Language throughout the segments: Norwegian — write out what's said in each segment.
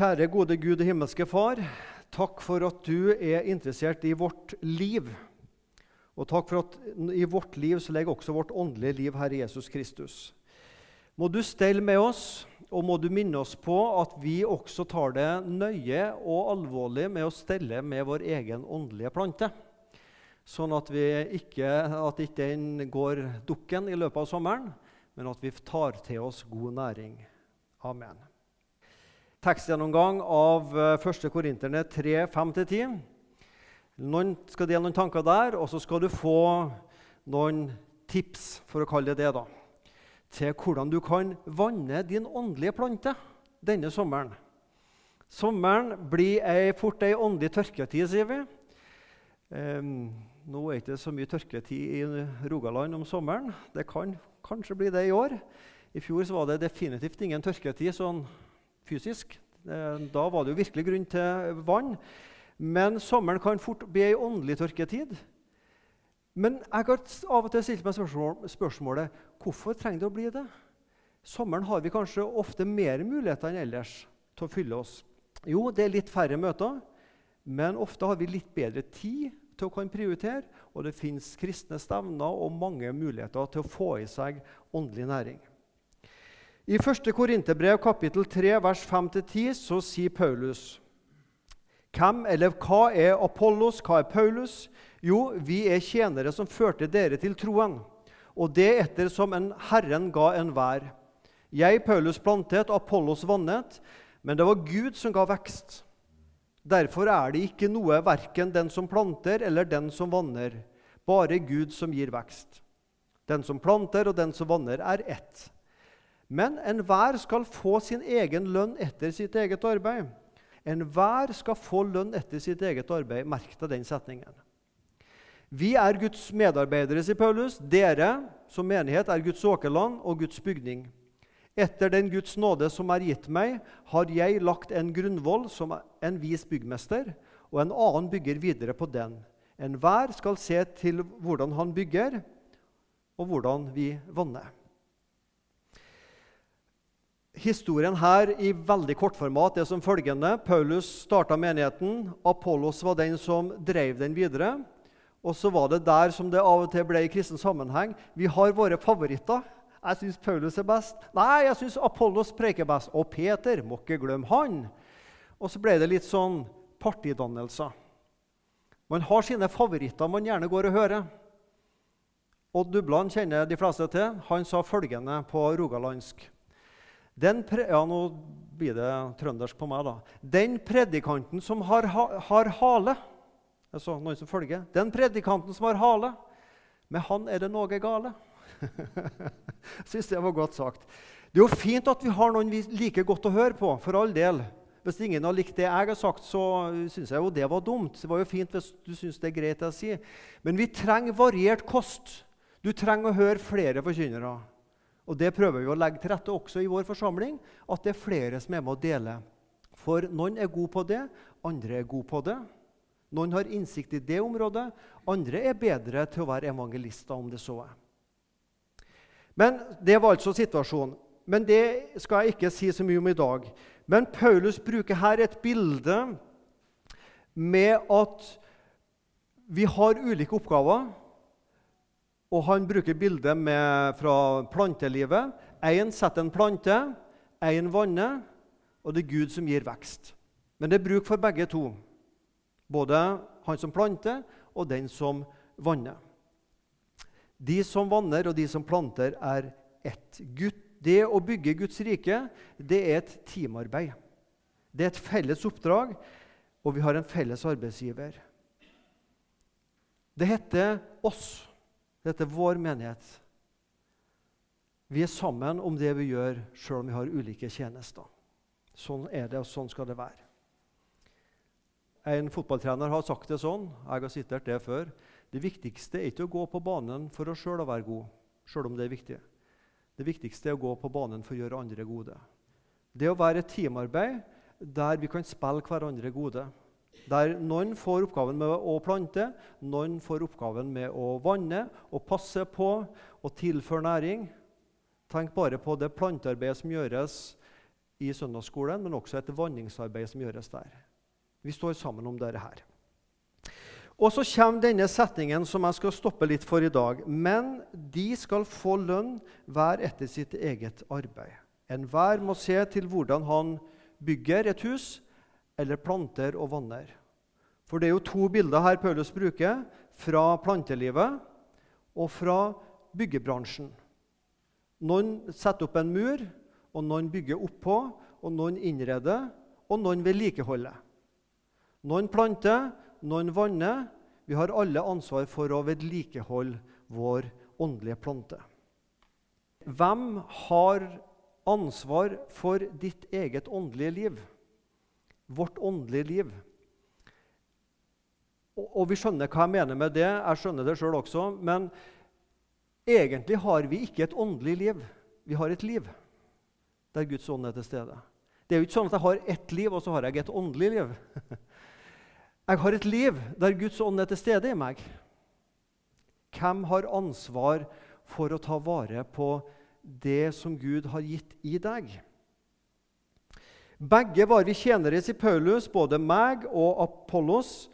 Kjære gode Gud og himmelske Far. Takk for at du er interessert i vårt liv. Og takk for at i vårt liv så ligger også vårt åndelige liv, Herre Jesus Kristus. Må du stelle med oss, og må du minne oss på at vi også tar det nøye og alvorlig med å stelle med vår egen åndelige plante. Sånn at, vi ikke, at ikke den går dukken i løpet av sommeren, men at vi tar til oss god næring. Amen. Tekstgjennomgang av 1. Eh, Korinterne 3, 5-10. Noen skal dele noen tanker der, og så skal du få noen tips, for å kalle det det, da, til hvordan du kan vanne din åndelige plante denne sommeren. Sommeren blir ei, fort ei åndelig tørketid, sier vi. Um, nå er det ikke så mye tørketid i Rogaland om sommeren. Det kan kanskje bli det i år. I fjor var det definitivt ingen tørketid sånn fysisk. Da var det jo virkelig grunn til vann. Men sommeren kan fort bli ei åndelig tørketid. Men jeg har av og til stilt meg spørsmålet hvorfor trenger det å bli det. Sommeren har vi kanskje ofte mer muligheter enn ellers til å fylle oss. Jo, det er litt færre møter, men ofte har vi litt bedre tid til å kan prioritere, og det fins kristne stevner og mange muligheter til å få i seg åndelig næring. I 1. Korinterbrev kapittel 3, vers 5-10 så sier Paulus Hvem eller hva er Apollos, hva er Paulus? Jo, vi er tjenere som førte dere til troen, og det etter som en Herren ga enhver. Jeg, Paulus, plantet, Apollos vannet, men det var Gud som ga vekst. Derfor er det ikke noe verken den som planter eller den som vanner, bare Gud som gir vekst. Den som planter og den som vanner, er ett. Men enhver skal få sin egen lønn etter sitt eget arbeid. Enhver skal få lønn etter sitt eget arbeid. Merk deg den setningen. Vi er Guds medarbeidere, sier Paulus. Dere som menighet er Guds åkerland og Guds bygning. Etter den Guds nåde som er gitt meg, har jeg lagt en grunnvoll som en vis byggmester, og en annen bygger videre på den. Enhver skal se til hvordan han bygger, og hvordan vi vanner. Historien her i veldig kortformat er som følgende. Paulus starta menigheten. Apollos var den som drev den videre. Og så var det der som det av og til ble i kristen sammenheng. Vi har våre favoritter. Jeg syns Paulus er best. Nei, jeg syns Apollos preker best. Og Peter, må ikke glemme han. Og så ble det litt sånn partidannelser. Man har sine favoritter man gjerne går og hører. Odd Dubland kjenner de fleste til. Han sa følgende på rogalandsk. Den ja, nå blir det trøndersk på meg, da. Den predikanten som har, har hale altså noen som følger, Den predikanten som har hale, med han er det noe gale. Syns det var godt sagt. Det er jo fint at vi har noen vi liker godt å høre på, for all del. Hvis ingen har likt det jeg har sagt, så syns jeg jo det var dumt. Det var jo fint hvis du syns det er greit å si. Men vi trenger variert kost. Du trenger å høre flere forkynnere. Og Det prøver vi å legge til rette også i vår forsamling, at det er flere som er med å dele. For noen er gode på det, andre er gode på det. Noen har innsikt i det området, andre er bedre til å være evangelister, om det så er. Men Det var altså situasjonen. Men det skal jeg ikke si så mye om i dag. Men Paulus bruker her et bilde med at vi har ulike oppgaver. Og han bruker bildet med, fra plantelivet. Én setter en plante, én vanner, og det er Gud som gir vekst. Men det er bruk for begge to. Både han som planter, og den som vanner. De som vanner, og de som planter, er ett. Det å bygge Guds rike det er et teamarbeid. Det er et felles oppdrag, og vi har en felles arbeidsgiver. Det heter oss. Dette er vår menighet. Vi er sammen om det vi gjør, sjøl om vi har ulike tjenester. Sånn er det, og sånn skal det være. En fotballtrener har sagt det sånn, jeg har sitert det før. Det viktigste er ikke å gå på banen for oss sjøl å være god, sjøl om det er viktig. Det viktigste er å gå på banen for å gjøre andre gode. Det å være et teamarbeid der vi kan spille hverandre gode. Der noen får oppgaven med å plante, noen får oppgaven med å vanne og passe på og tilføre næring. Tenk bare på det plantearbeidet som gjøres i søndagsskolen, men også et vanningsarbeid som gjøres der. Vi står sammen om dette her. Og så kommer denne setningen som jeg skal stoppe litt for i dag. Men de skal få lønn hver etter sitt eget arbeid. Enhver må se til hvordan han bygger et hus, eller planter og vanner. For det er jo to bilder her Paulus bruker, fra plantelivet og fra byggebransjen. Noen setter opp en mur, og noen bygger oppå, og noen innreder, og noen vedlikeholder. Noen planter, noen vanner. Vi har alle ansvar for å vedlikeholde vår åndelige plante. Hvem har ansvar for ditt eget åndelige liv? Vårt åndelige liv. Og, og vi skjønner hva jeg mener med det. Jeg skjønner det sjøl også. Men egentlig har vi ikke et åndelig liv. Vi har et liv der Guds ånd er til stede. Det er jo ikke sånn at jeg har ett liv, og så har jeg et åndelig liv. Jeg har et liv der Guds ånd er til stede i meg. Hvem har ansvar for å ta vare på det som Gud har gitt i deg? Begge var vi tjenere i Paulus, både meg og Apollos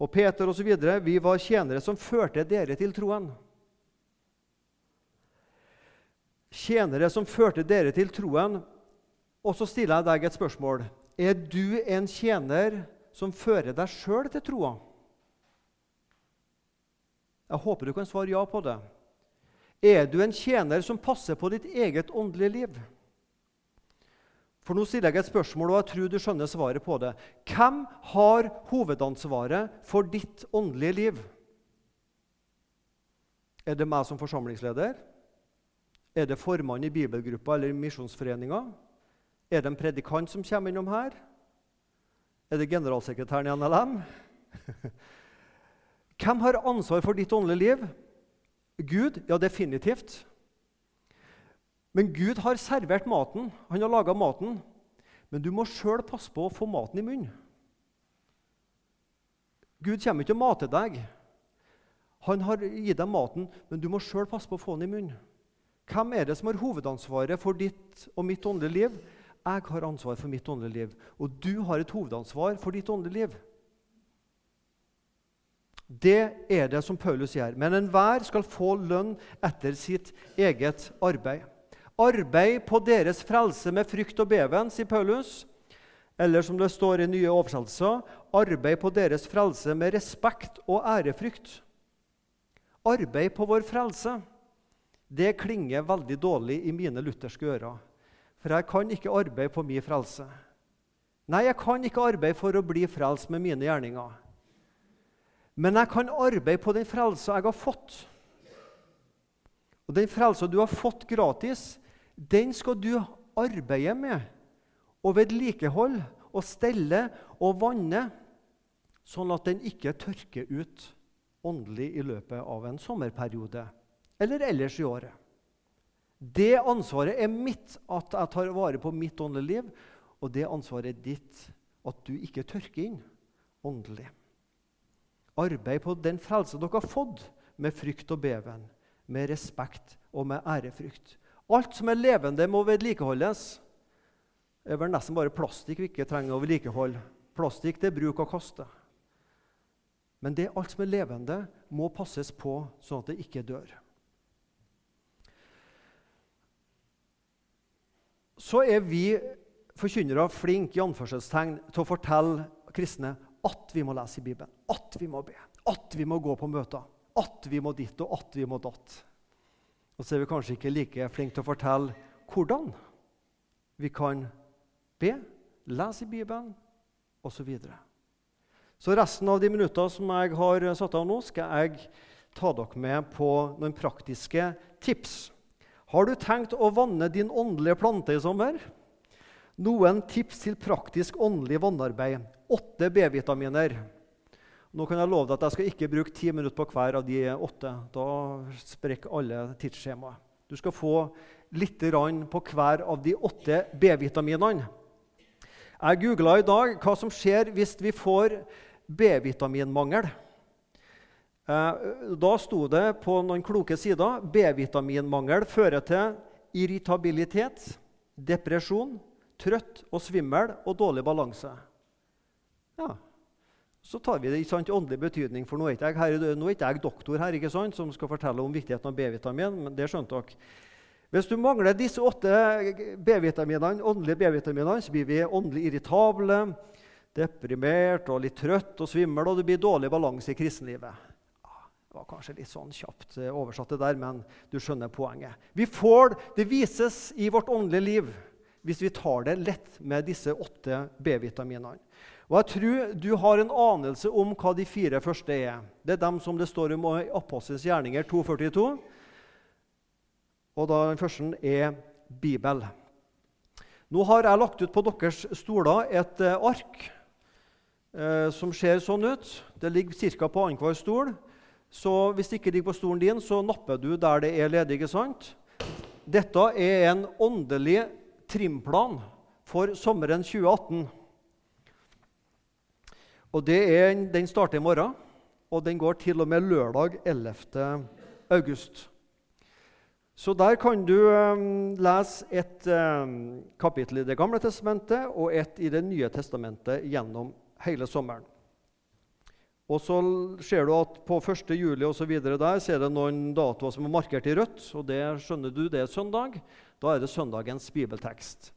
og Peter osv. Vi var tjenere som førte dere til troen. Tjenere som førte dere til troen. Og så stiller jeg deg et spørsmål. Er du en tjener som fører deg sjøl til troa? Jeg håper du kan svare ja på det. Er du en tjener som passer på ditt eget åndelige liv? For Nå stiller jeg et spørsmål, og jeg tror du skjønner svaret på det. Hvem har hovedansvaret for ditt åndelige liv? Er det meg som forsamlingsleder? Er det formann i bibelgruppa eller misjonsforeninga? Er det en predikant som kommer innom her? Er det generalsekretæren i NLM? Hvem har ansvar for ditt åndelige liv? Gud? Ja, definitivt. Men Gud har servert maten. Han har laga maten. Men du må sjøl passe på å få maten i munnen. Gud kommer ikke og mater deg. Han har gitt deg maten, men du må sjøl passe på å få den i munnen. Hvem er det som har hovedansvaret for ditt og mitt åndelige liv? Jeg har ansvar for mitt åndelige liv, og du har et hovedansvar for ditt åndelige liv. Det er det som Paulus gjør. Men enhver skal få lønn etter sitt eget arbeid. Arbeid på deres frelse med frykt og beven, sier Paulus. Eller som det står i nye oversettelser, arbeid på deres frelse med respekt og ærefrykt. Arbeid på vår frelse. Det klinger veldig dårlig i mine lutherske ører. For jeg kan ikke arbeide på min frelse. Nei, jeg kan ikke arbeide for å bli frelst med mine gjerninger. Men jeg kan arbeide på den frelsa jeg har fått. Og den frelsa du har fått gratis, den skal du arbeide med og vedlikeholde og stelle og vanne, sånn at den ikke tørker ut åndelig i løpet av en sommerperiode eller ellers i året. Det ansvaret er mitt, at jeg tar vare på mitt åndelige liv. Og det ansvaret er ditt, at du ikke tørker inn åndelig. Arbeid på den frelse dere har fått, med frykt og beven, med respekt og med ærefrykt. Alt som er levende, må vedlikeholdes. Det er vel nesten bare plastikk vi ikke trenger å vedlikeholde. Plastikk det er bruk og kaste. Men det alt som er levende, må passes på sånn at det ikke dør. så er vi forkynnere flinke i anførselstegn til å fortelle kristne at vi må lese i Bibelen, at vi må be, at vi må gå på møter, at vi må ditt og at vi må datt. Og så er vi kanskje ikke like flinke til å fortelle hvordan vi kan be, lese i Bibelen osv. Så, videre. så resten av de minuttene som jeg har satt av nå, skal jeg ta dere med på noen praktiske tips har du tenkt å vanne din åndelige plante i sommer? Noen tips til praktisk åndelig vannarbeid. Åtte B-vitaminer. Nå kan jeg love deg at jeg skal ikke bruke ti minutter på hver av de åtte. Da sprekker alle tidsskjemaet. Du skal få litt på hver av de åtte B-vitaminene. Jeg googla i dag hva som skjer hvis vi får B-vitaminmangel. Eh, da sto det på noen kloke sider B-vitaminmangel fører til irritabilitet, depresjon, trøtt og svimmel og dårlig balanse. Ja, så tar vi det i åndelig betydning, for nå er, ikke jeg, her, nå er ikke jeg doktor her ikke sant, som skal fortelle om viktigheten av B-vitamin. men det skjønte dere. Hvis du mangler disse åtte B-vitaminene, åndelige B-vitaminene, så blir vi åndelig irritable, deprimert og litt trøtt og svimmel, og det blir dårlig balanse i kristenlivet. Det var kanskje litt sånn kjapt eh, oversatt, det der, men du skjønner poenget. Vi får, Det vises i vårt åndelige liv hvis vi tar det lett med disse åtte B-vitaminene. Og jeg tror du har en anelse om hva de fire første er. Det er dem som det står om i Apostelens gjerninger 242. Og da den første er Bibel. Nå har jeg lagt ut på deres stoler et eh, ark eh, som ser sånn ut. Det ligger ca. på annenhver stol. Så hvis det ikke ligger på stolen din, så napper du der det er ledig. sant? Dette er en åndelig trimplan for sommeren 2018. Og er, Den starter i morgen, og den går til og med lørdag 11. august. Så der kan du um, lese et um, kapittel i Det gamle testamentet og et i Det nye testamentet gjennom hele sommeren. Og så ser du at På 1. juli og så der så er det noen datoer som er markert i rødt. og Det skjønner du, det er søndag. Da er det søndagens bibeltekst.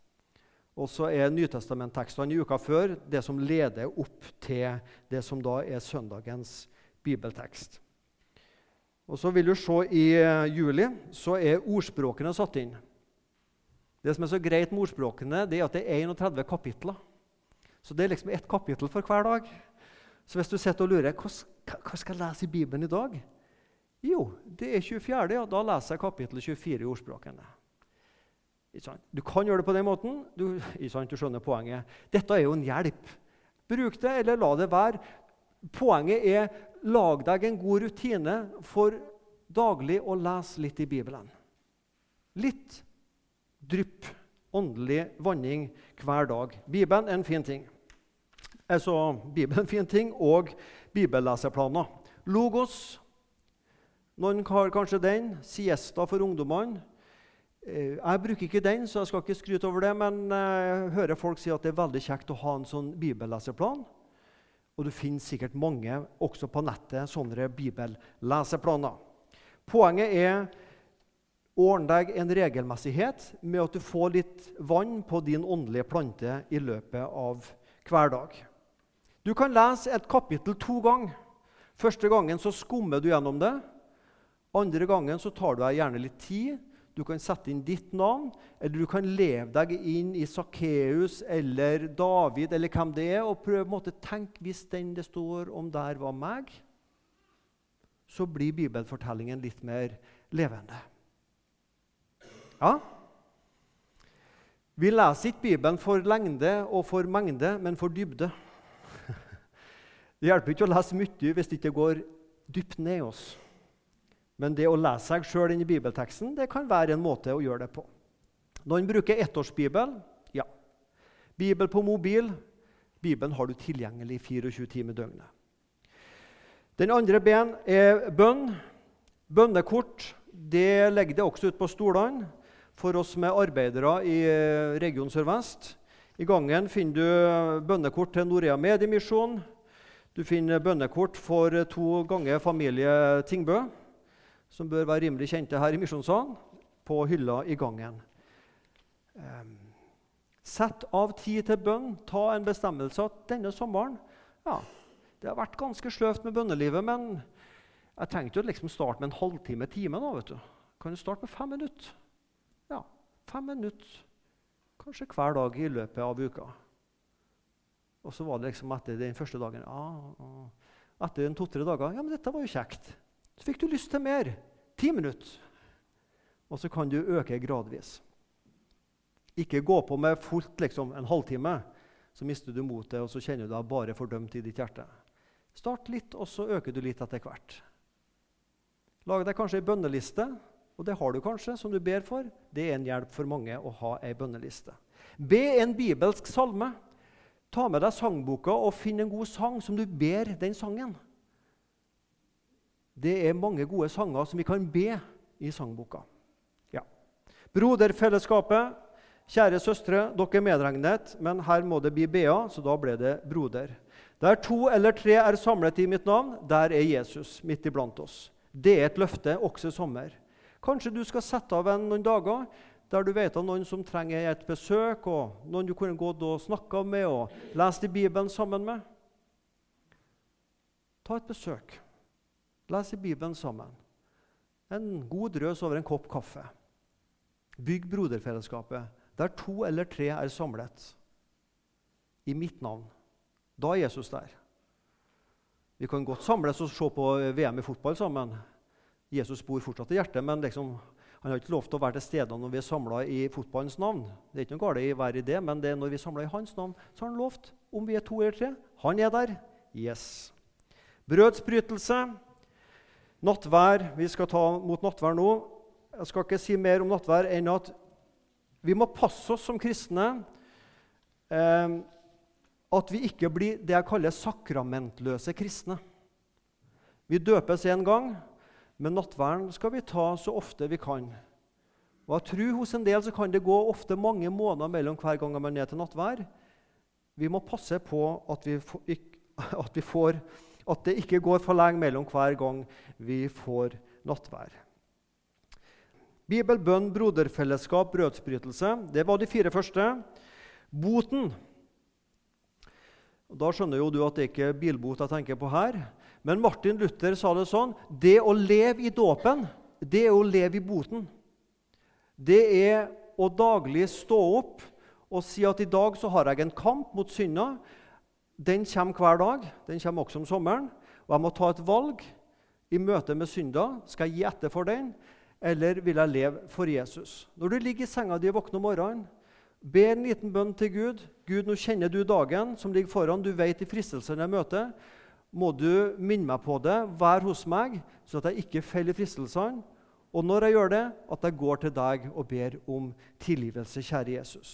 Og så er Nytestamenttekstene i uka før det som leder opp til det som da er søndagens bibeltekst. Og så vil du se I eh, juli så er ordspråkene satt inn. Det som er så greit med ordspråkene, det er at det er 31 kapitler. Så det er liksom ett kapittel for hver dag. Så hvis du sitter og lurer hva, hva skal jeg lese i Bibelen i dag, jo, det er 24. Ja, da leser jeg kapittel 24 i ordspråkene. Du kan gjøre det på den måten. Du, du, skjønner poenget. Dette er jo en hjelp. Bruk det, eller la det være. Poenget er lag deg en god rutine for daglig å lese litt i Bibelen. Litt drypp åndelig vanning hver dag. Bibelen er en fin ting altså Bibelen er en fin ting, og bibelleseplaner. Logos. Noen har kanskje den. Siesta for ungdommene. Eh, jeg bruker ikke den, så jeg skal ikke skryte over det, men jeg hører folk si at det er veldig kjekt å ha en sånn bibelleseplan. Og du finner sikkert mange også på nettet sånne bibelleseplaner. Poenget er Ordne deg en regelmessighet med at du får litt vann på din åndelige plante i løpet av hver dag. Du kan lese et kapittel to ganger. Første gangen så skummer du gjennom det. Andre gangen så tar du deg gjerne litt tid. Du kan sette inn ditt navn, eller du kan leve deg inn i Sakkeus eller David eller hvem det er, og prøve å tenke hvis den det står om der, var meg. Så blir bibelfortellingen litt mer levende. Ja? Vi leser ikke Bibelen for lengde og for mengde, men for dybde. Det hjelper ikke å lese mye hvis det ikke går dypt ned i oss. Men det å lese seg sjøl inn i bibelteksten det kan være en måte å gjøre det på. Noen bruker ettårsbibel. Ja. Bibel på mobil. Bibelen har du tilgjengelig 24 timer i døgnet. Den andre ben er bønn. Bønnekort det legger det også ut på stolene for oss som er arbeidere i eh, Region Sør-Vest. I gangen finner du bønnekort til Norea Mediemisjon, du finner bønnekort for to ganger familie Tingbø, som bør være rimelig kjente her i Misjonssalen, på hylla i gangen. Sett av tid til bønn. Ta en bestemmelse at denne sommeren ja, Det har vært ganske sløvt med bønnelivet, men jeg tenkte å liksom starte med en halvtime time. nå, vet du. Kan du starte med fem minutter? Ja, fem minutter kanskje hver dag i løpet av uka. Og så var det liksom etter den første dagen ah, ah. Etter to-tre dager Ja, men dette var jo kjekt. Så fikk du lyst til mer. Ti minutter. Og så kan du øke gradvis. Ikke gå på med fullt liksom, en halvtime, så mister du motet, og så kjenner du deg bare fordømt i ditt hjerte. Start litt, og så øker du litt etter hvert. Lag deg kanskje ei bønneliste, og det har du kanskje, som du ber for. Det er en hjelp for mange å ha ei bønneliste. Be en bibelsk salme. Ta med deg sangboka og finn en god sang som du ber den sangen. Det er mange gode sanger som vi kan be i sangboka. Ja. Broderfellesskapet. Kjære søstre, dere er medregnet, men her må det bli Bea, så da ble det broder. Der to eller tre er samlet i mitt navn, der er Jesus midt iblant oss. Det er et løfte også i sommer. Kanskje du skal sette av en noen dager der du vet av noen som trenger et besøk, og noen du kunne gått og snakka med og lest i Bibelen sammen med. Ta et besøk. Les i Bibelen sammen. En god drøs over en kopp kaffe. Bygg broderfellesskapet der to eller tre er samlet i mitt navn. Da er Jesus der. Vi kan godt samles og se på VM i fotball sammen. Jesus bor fortsatt i hjertet, men liksom, han har ikke lov til å være til stede når vi er samla i fotballens navn. Det er ikke noe galt i å være i det, men det er når vi er samla i hans navn, så har han lovt om vi er to eller tre. Han er der. Yes. Brødsbrytelse. Nattvær. Vi skal ta mot nattvær nå. Jeg skal ikke si mer om nattvær enn at vi må passe oss som kristne. Eh, at vi ikke blir det jeg kaller sakramentløse kristne. Vi døpes én gang, men nattverden skal vi ta så ofte vi kan. Og jeg tror Hos en del så kan det gå ofte mange måneder mellom hver gang man er til nattvær. Vi må passe på at, vi at, vi får, at det ikke går for lenge mellom hver gang vi får nattvær. Bibel, bønn, broderfellesskap, brødsbrytelse. Det var de fire første. Boten da skjønner jo du at det ikke er bilbot jeg tenker på her. Men Martin Luther sa det sånn Det å leve i dåpen, det er å leve i boten. Det er å daglig stå opp og si at i dag så har jeg en kamp mot synda. Den kommer hver dag. Den kommer også om sommeren. Og jeg må ta et valg i møte med synda. Skal jeg gi etter for den, eller vil jeg leve for Jesus? Når du ligger i senga di og våkner om morgenen, Be en liten bønn til Gud. Gud, nå kjenner du dagen som ligger foran. Du vet de fristelsene jeg møter. Må du minne meg på det, vær hos meg, så at jeg ikke faller i fristelsene. Og når jeg gjør det, at jeg går til deg og ber om tilgivelse, kjære Jesus.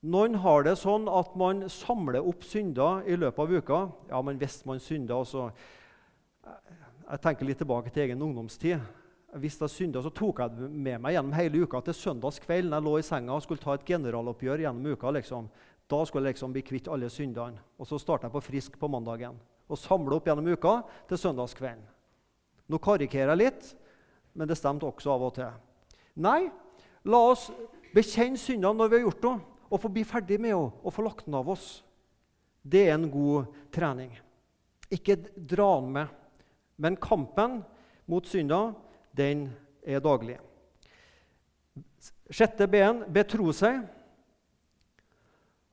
Noen har det sånn at man samler opp synder i løpet av uka. Ja, men hvis man synder, altså Jeg tenker litt tilbake til egen ungdomstid. Hvis jeg synda, så tok jeg det med meg gjennom hele uka til søndagskveld når jeg lå i senga og skulle ta et generaloppgjør gjennom uka. Liksom. Da skulle jeg liksom bli kvitt alle syndene. Og så starta jeg på frisk på mandagen og samle opp gjennom uka til søndagskvelden. Nå karikerer jeg litt, men det stemte også av og til. Nei, la oss bekjenne syndene når vi har gjort det, og få bli ferdig med henne og få lagt den av oss. Det er en god trening. Ikke dra den med, men kampen mot synda den er daglig. Sjette ben betro seg.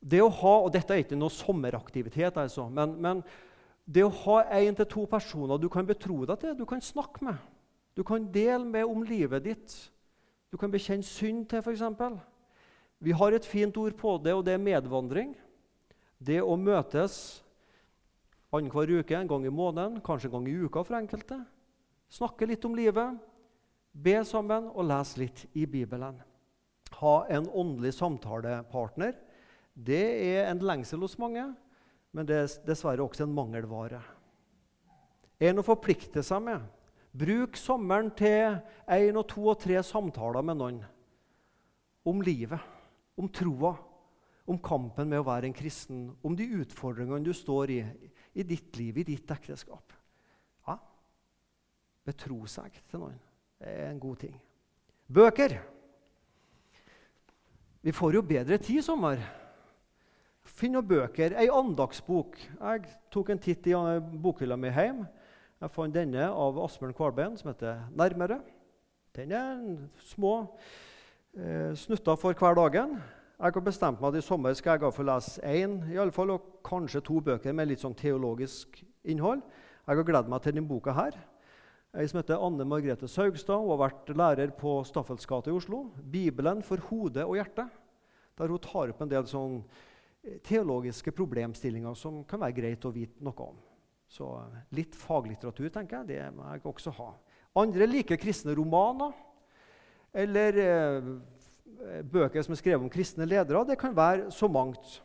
Det å ha, og Dette er ikke noe sommeraktivitet, altså, men, men det å ha én til to personer du kan betro deg til, du kan snakke med, du kan dele med om livet ditt, du kan bekjenne synd til, f.eks. Vi har et fint ord på det, og det er medvandring. Det å møtes annenhver uke, en gang i måneden, kanskje en gang i uka for enkelte. Snakke litt om livet, be sammen og lese litt i Bibelen. Ha en åndelig samtalepartner. Det er en lengsel hos mange, men det er dessverre også en mangelvare. En å forplikte seg med. Bruk sommeren til én og to og tre samtaler med noen om livet, om troa, om kampen med å være en kristen, om de utfordringene du står i i ditt liv, i ditt ekteskap Ja, betro seg til noen. Det er en god ting. Bøker. Vi får jo bedre tid i sommer. Finn noen bøker. Ei andagsbok. Jeg tok en titt i bokhylla mi hjemme. Jeg fant denne av Asbjørn Kvalbein, som heter 'Nærmere'. Den er små eh, snutter for hver dagen. Jeg har bestemt meg at i sommer skal jeg få lese én i alle fall, og kanskje to bøker med litt sånn teologisk innhold. Jeg har gledet meg til denne boka her. Ei som heter Anne Margrethe Saugstad. Hun har vært lærer på Staffels gate i Oslo. 'Bibelen for hode og hjerte', der hun tar opp en del sånn eh, teologiske problemstillinger som kan være greit å vite noe om. Så eh, litt faglitteratur tenker jeg, det må jeg også ha. Andre liker kristne romaner eller eh, bøker som er skrevet om kristne ledere. Det kan være så mangt.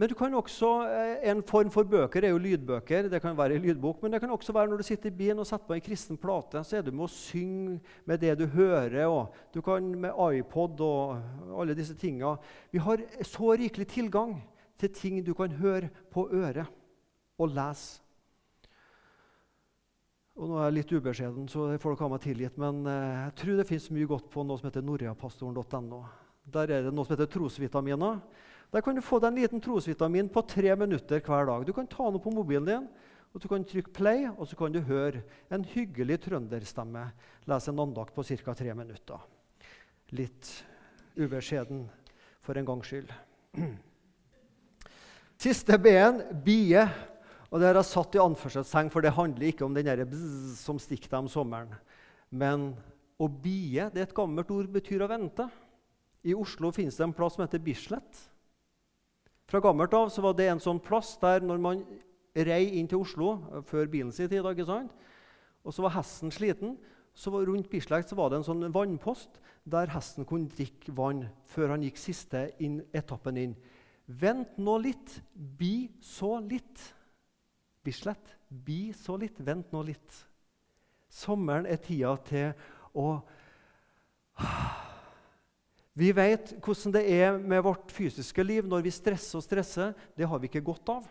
Men du kan også, eh, En form for bøker er jo lydbøker. Det kan være i lydbok, men det kan også være når du sitter i bilen og setter på en kristen plate. Så er du med å synge med det du hører. og Du kan med iPod og alle disse tinga. Vi har så rikelig tilgang til ting du kan høre på øret og lese. Og nå er jeg litt ubeskjeden, så folk har meg tilgitt, men eh, jeg tror det fins mye godt på noe som heter norjapastoren.no. Der er det noe som heter trosvitaminer. Der kan du få deg en liten trosvitamin på tre minutter hver dag. Du kan ta den på mobilen din, og du kan trykke play, og så kan du høre en hyggelig trønderstemme lese en andakt på ca. tre minutter. Litt ubeskjeden for en gangs skyld. Siste B-en bie. Og det har jeg satt i anførselstegn, for det handler ikke om den der bzz som stikker deg om sommeren. Men å bie det er et gammelt ord, betyr å vente. I Oslo finnes det en plass som heter Bislett. Fra gammelt av så var det en sånn plass der når man rei inn til Oslo eh, før bilen sin tid, ikke sant? og så var hesten sliten, så var rundt Bislett så var det en sånn vannpost der hesten kunne drikke vann før han gikk siste inn, etappen inn. Vent nå litt, bi så litt. Bislett, bi så litt, vent nå litt. Sommeren er tida til å vi vet hvordan det er med vårt fysiske liv når vi stresser og stresser. Det har vi ikke godt av.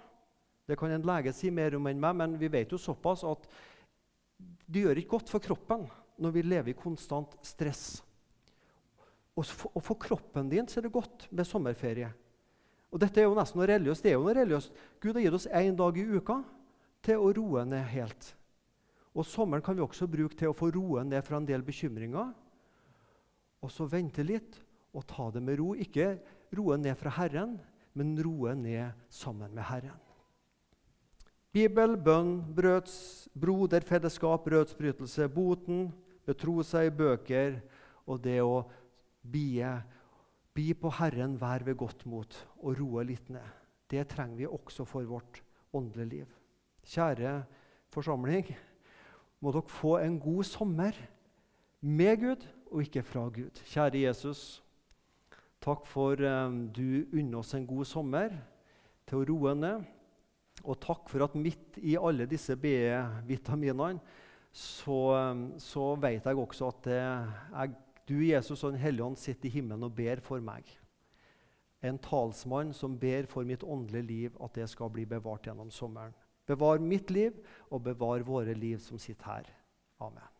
Det kan en lege si mer om enn meg, men vi vet jo såpass at det gjør ikke godt for kroppen når vi lever i konstant stress. Og for, kroppen din så er det godt med sommerferie. Og dette er jo nesten noe religiøst. Det er jo noe religiøst. Gud har gitt oss én dag i uka til å roe ned helt. Og sommeren kan vi også bruke til å få roe ned fra en del bekymringer. Og så vente litt og ta det med ro. Ikke roe ned fra Herren, men roe ned sammen med Herren. Bibel, bønn, brøds, broderfellesskap, brødsbrytelse, boten, betro seg i bøker og det å bie. Bi på Herren, vær ved godt mot og roe litt ned. Det trenger vi også for vårt åndelige liv. Kjære forsamling, må dere få en god sommer med Gud og ikke fra Gud. Kjære Jesus. Takk for eh, du unner oss en god sommer til å roe ned. Og takk for at midt i alle disse B-vitaminene så, um, så vet jeg også at er du, Jesus og Den hellige ånd, sitter i himmelen og ber for meg. En talsmann som ber for mitt åndelige liv, at det skal bli bevart gjennom sommeren. Bevar mitt liv, og bevar våre liv som sitter her. Amen.